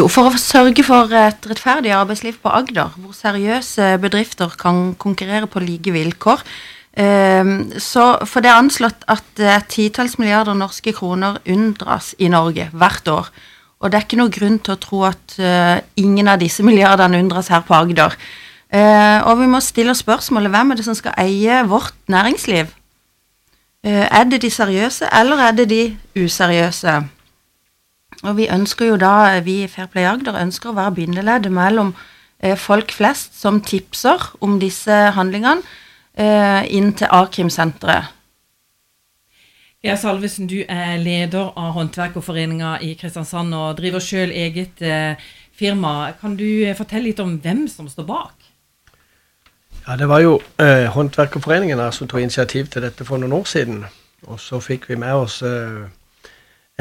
Jo, for å sørge for et rettferdig arbeidsliv på Agder, hvor seriøse bedrifter kan konkurrere på like vilkår. Ehm, så For det er anslått at titalls milliarder norske kroner unndras i Norge hvert år. Og det er ikke noen grunn til å tro at ingen av disse milliardene unndras her på Agder. Og vi må stille spørsmålet hvem er det som skal eie vårt næringsliv? Er det de seriøse, eller er det de useriøse? Og vi ønsker jo da, vi i Fair Play Agder ønsker å være bindeleddet mellom eh, folk flest som tipser om disse handlingene, eh, inn til A-krimsenteret. Geir Salvesen, du er leder av Håndverkerforeninga i Kristiansand og driver sjøl eget eh, firma. Kan du eh, fortelle litt om hvem som står bak? Ja, Det var jo eh, Håndverkerforeningen som tok initiativ til dette for noen år siden. Og så fikk vi med oss eh,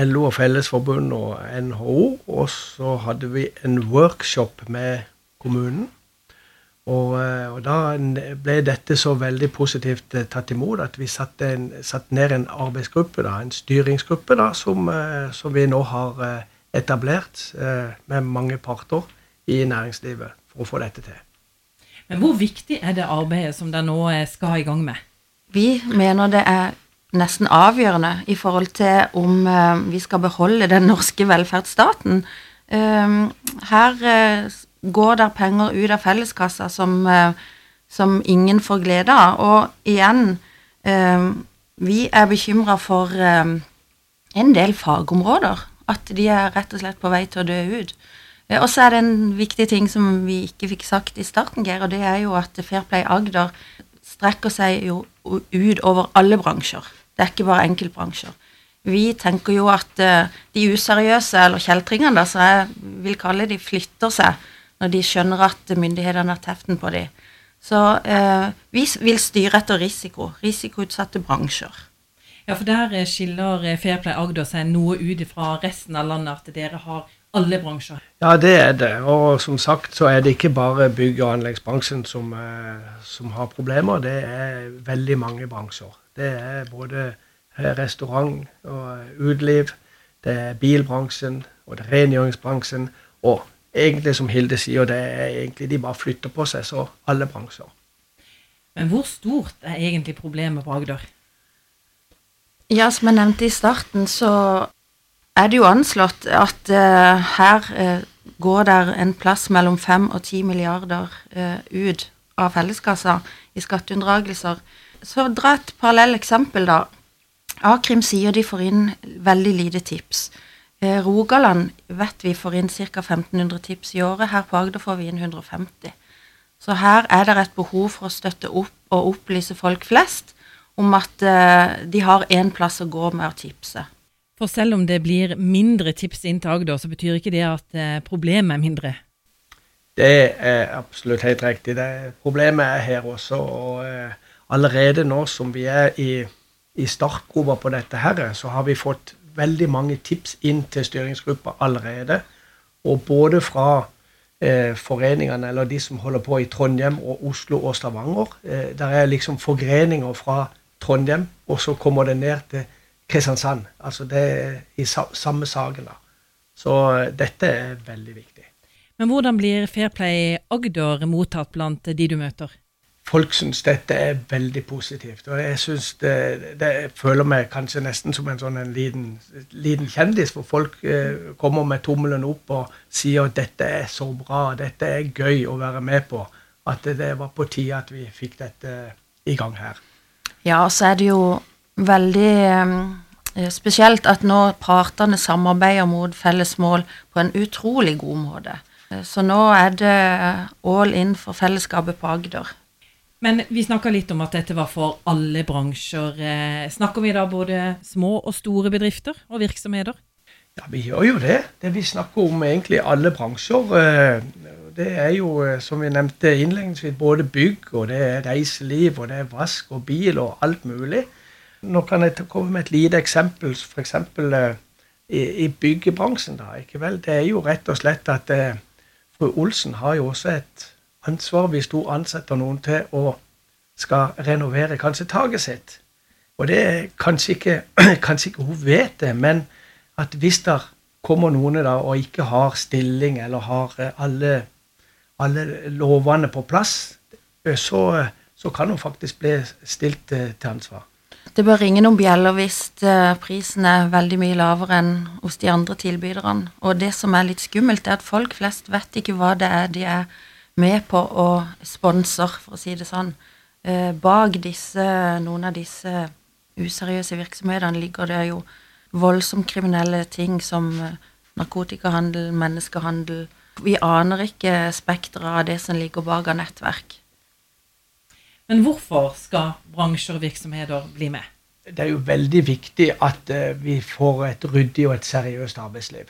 LO og Fellesforbund og NHO. Og så hadde vi en workshop med kommunen. Og, eh, og, da ble dette så veldig positivt eh, tatt imot at vi satte, en, satte ned en arbeidsgruppe, da, en styringsgruppe, da, som, eh, som, vi nå har etablert med mange parter i næringslivet for å få dette til. Men hvor viktig er det arbeidet som dere nå skal i gang med? Vi mener det er nesten avgjørende i forhold til om uh, vi skal beholde den norske velferdsstaten. Uh, her uh, går der penger ut av felleskassa som, som ingen får glede av. Og igjen, vi er bekymra for en del fagområder. At de er rett og slett på vei til å dø ut. Og så er det en viktig ting som vi ikke fikk sagt i starten, Geir, og det er jo at Fair Play Agder strekker seg jo ut over alle bransjer. Det er ikke bare enkeltbransjer. Vi tenker jo at uh, de useriøse, eller kjeltringene, som jeg vil kalle de, flytter seg når de skjønner at myndighetene har teften på dem. Så uh, vi vil styre etter risiko. Risikoutsatte bransjer. Ja, for der eh, skiller Fairplay Agder seg noe ut fra resten av landet, at dere har alle bransjer? Ja, det er det. Og som sagt så er det ikke bare bygg- og anleggsbransjen som, som har problemer. Det er veldig mange bransjer. Det er både restaurant og uteliv, det er bilbransjen, og det er rengjøringsbransjen. Og egentlig, som Hilde sier, det er egentlig de bare flytter på seg, så alle bransjer. Men hvor stort er egentlig problemet på Agder? Ja, som jeg nevnte i starten, så er det jo anslått at uh, her uh, går der en plass mellom 5 og 10 milliarder uh, ut av felleskassa i skatteunndragelser. Så dra et parallell eksempel, da. A-krim sier de får inn veldig lite tips. Eh, Rogaland vet vi får inn ca. 1500 tips i året. Her på Agder får vi inn 150. Så her er det et behov for å støtte opp og opplyse folk flest om at eh, de har én plass å gå med å tipse. For selv om det blir mindre tips inn til Agder, så betyr ikke det at eh, problemet er mindre? Det er absolutt helt riktig. Det, problemet er her også. og... Allerede nå som vi er i, i startgropa på dette, her, så har vi fått veldig mange tips inn til styringsgruppa allerede. Og både fra eh, foreningene, eller de som holder på i Trondheim og Oslo og Stavanger. Eh, der er liksom forgreninger fra Trondheim, og så kommer det ned til Kristiansand. Altså det er i sa samme saken. da. Så eh, dette er veldig viktig. Men hvordan blir Fairplay Agder mottatt blant de du møter? Folk syns dette er veldig positivt. Og jeg synes det, det føler meg kanskje nesten som en sånn en liten, liten, kjendis, for folk eh, kommer med tommelen opp og sier at dette er så bra, dette er gøy å være med på. At det, det var på tide at vi fikk dette i gang her. Ja, og så er det jo veldig eh, spesielt at nå partene samarbeider mot felles mål på en utrolig god måte. Så nå er det all in for fellesskapet på Agder. Men vi snakka litt om at dette var for alle bransjer. Eh, snakker vi da både små og store bedrifter og virksomheter? Ja, vi gjør jo det. Det Vi snakker om egentlig alle bransjer. Eh, det er jo, eh, som vi nevnte innledningsvis, både bygg, og det er reiseliv, og det er vask og bil og alt mulig. Nå kan jeg komme med et lite eksempel. F.eks. I, i byggebransjen. da, ikke vel? Det er jo rett og slett at fru Olsen har jo også et ansvar hvis hun ansetter noen til å skal renovere kanskje taket sitt. Og det er kanskje ikke, kanskje ikke hun vet det, men at hvis det kommer noen da og ikke har stilling eller har eh, alle, alle lovene på plass, eh, så, så kan hun faktisk bli stilt eh, til ansvar. Det bør ringe noen bjeller hvis prisen er veldig mye lavere enn hos de andre tilbyderne. Og det som er litt skummelt, er at folk flest vet ikke hva det er de er med på å sponse, for å si det sånn. Eh, bak disse, noen av disse useriøse virksomhetene ligger det jo voldsomt kriminelle ting som eh, narkotikahandel, menneskehandel. Vi aner ikke spekteret av det som ligger bak av nettverk. Men hvorfor skal bransjer og virksomheter bli med? Det er jo veldig viktig at uh, vi får et ryddig og et seriøst arbeidsliv.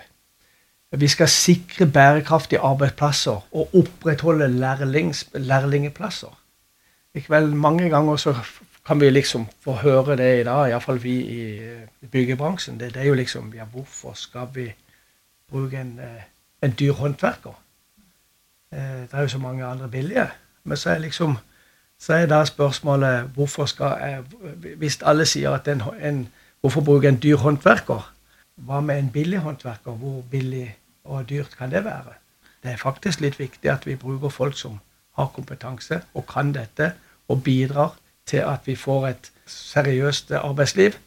Vi skal sikre bærekraftige arbeidsplasser og opprettholde lærlings, lærlingeplasser. Vel, mange ganger så kan vi liksom få høre det i dag, iallfall vi i byggebransjen. Det, det, er jo liksom Ja, hvorfor skal vi bruke en, eh, en dyr håndverker? Eh, det er jo så mange andre billige. Men så er liksom så er da spørsmålet hvorfor skal jeg, Hvis alle sier at en, en, hvorfor bruke en dyr håndverker? Hva med en billig håndverker? Hvor billig og dyrt kan det være? Det er faktisk litt viktig at vi bruker folk som har kompetanse og kan dette, og bidrar til at vi får et seriøst arbeidsliv.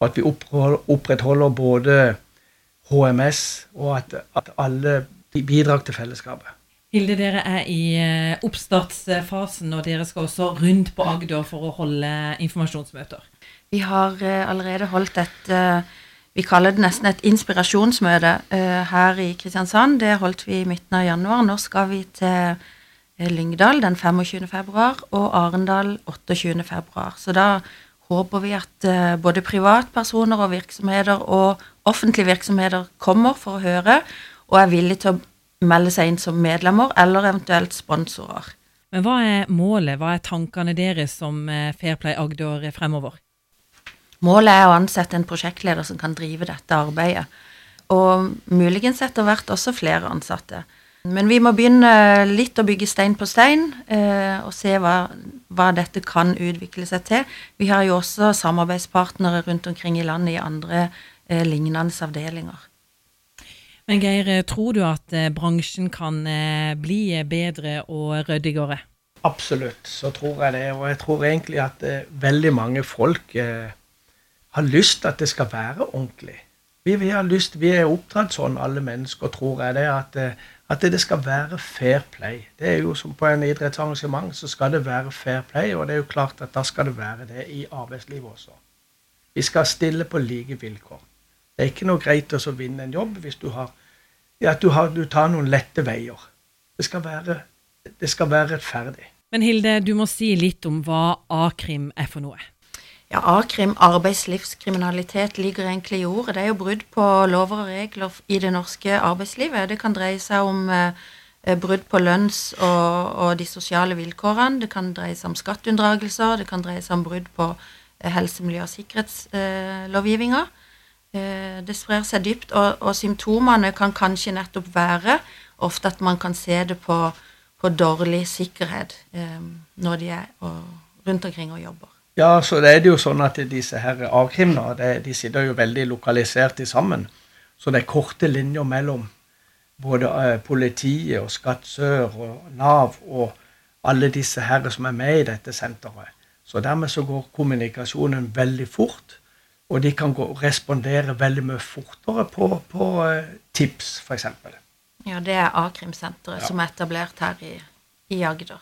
Og at vi opprettholder både HMS, og at, at alle bidrar til fellesskapet. Hilde, dere er i eh, oppstartsfasen, og dere skal også rundt på Agder for å holde informasjonsmøter. Vi har eh, allerede holdt et eh, Vi kaller det nesten et inspirasjonsmøte her i Kristiansand. Det holdt vi i midten av januar. Nå skal vi til Lyngdal den 25. februar og Arendal 28. februar. Så da håper vi at både privatpersoner og virksomheter og offentlige virksomheter kommer for å høre og er villige til å melde seg inn som medlemmer eller eventuelt sponsorer. Men hva er målet, hva er tankene deres som eh, Fairplay Agder fremover? Målet er å ansette en prosjektleder som kan drive dette arbeidet. Og muligens etter hvert også flere ansatte. Men vi må begynne litt å bygge stein på stein, eh, og se hva, hva, dette kan utvikle seg til. Vi har jo også samarbeidspartnere rundt omkring i landet i andre eh, lignende avdelinger. Men Geir, eh, tror du at eh, bransjen kan eh, bli bedre og ryddigere? Absolutt, så tror jeg det. Og jeg tror egentlig at veldig mange folk har lyst til at det skal være ordentlig. Vi, vi, lyst, vi er oppdratt sånn, alle mennesker, tror jeg det, at, at, det skal være fair play. Det er jo som på en idrettsarrangement, så skal det være fair play. Og det er jo klart at da skal det være det i arbeidslivet også. Vi skal stille på like vilkår. Det er ikke noe greit å vinne en jobb hvis du har, ja, du, har, du tar noen lette veier. Det skal være, det skal være rettferdig. Men Hilde, du må si litt om hva A-krim er for noe. Ja, A-krim, arbeidslivskriminalitet, ligger egentlig i ordet. Det er jo brudd på lover og regler i det norske arbeidslivet. Det kan dreie seg om eh, brudd på lønns- og, og, de sosiale vilkårene. Det kan dreie seg om skatteunndragelser. Det kan dreie seg om brudd på eh, helse-, miljø- og sikkerhetslovgivninga. Eh, Eh, det sprer seg dypt, og, og, symptomene kan kanskje nettopp være ofte at man kan se det på, på dårlig sikkerhet eh, når de er og, rundt omkring og jobber. Ja, så det er det jo sånn at disse her a-krimene de sitter jo veldig lokalisert sammen. Så det er korte linjer mellom både eh, politiet og Skatt sør og Nav og alle disse her som er med i dette senteret. Så dermed så går kommunikasjonen veldig fort. Og de kan gå, respondere veldig mye fortere på, på uh, tips, f.eks. Ja, det er A-krimsenteret ja. som er etablert her i, i Agder.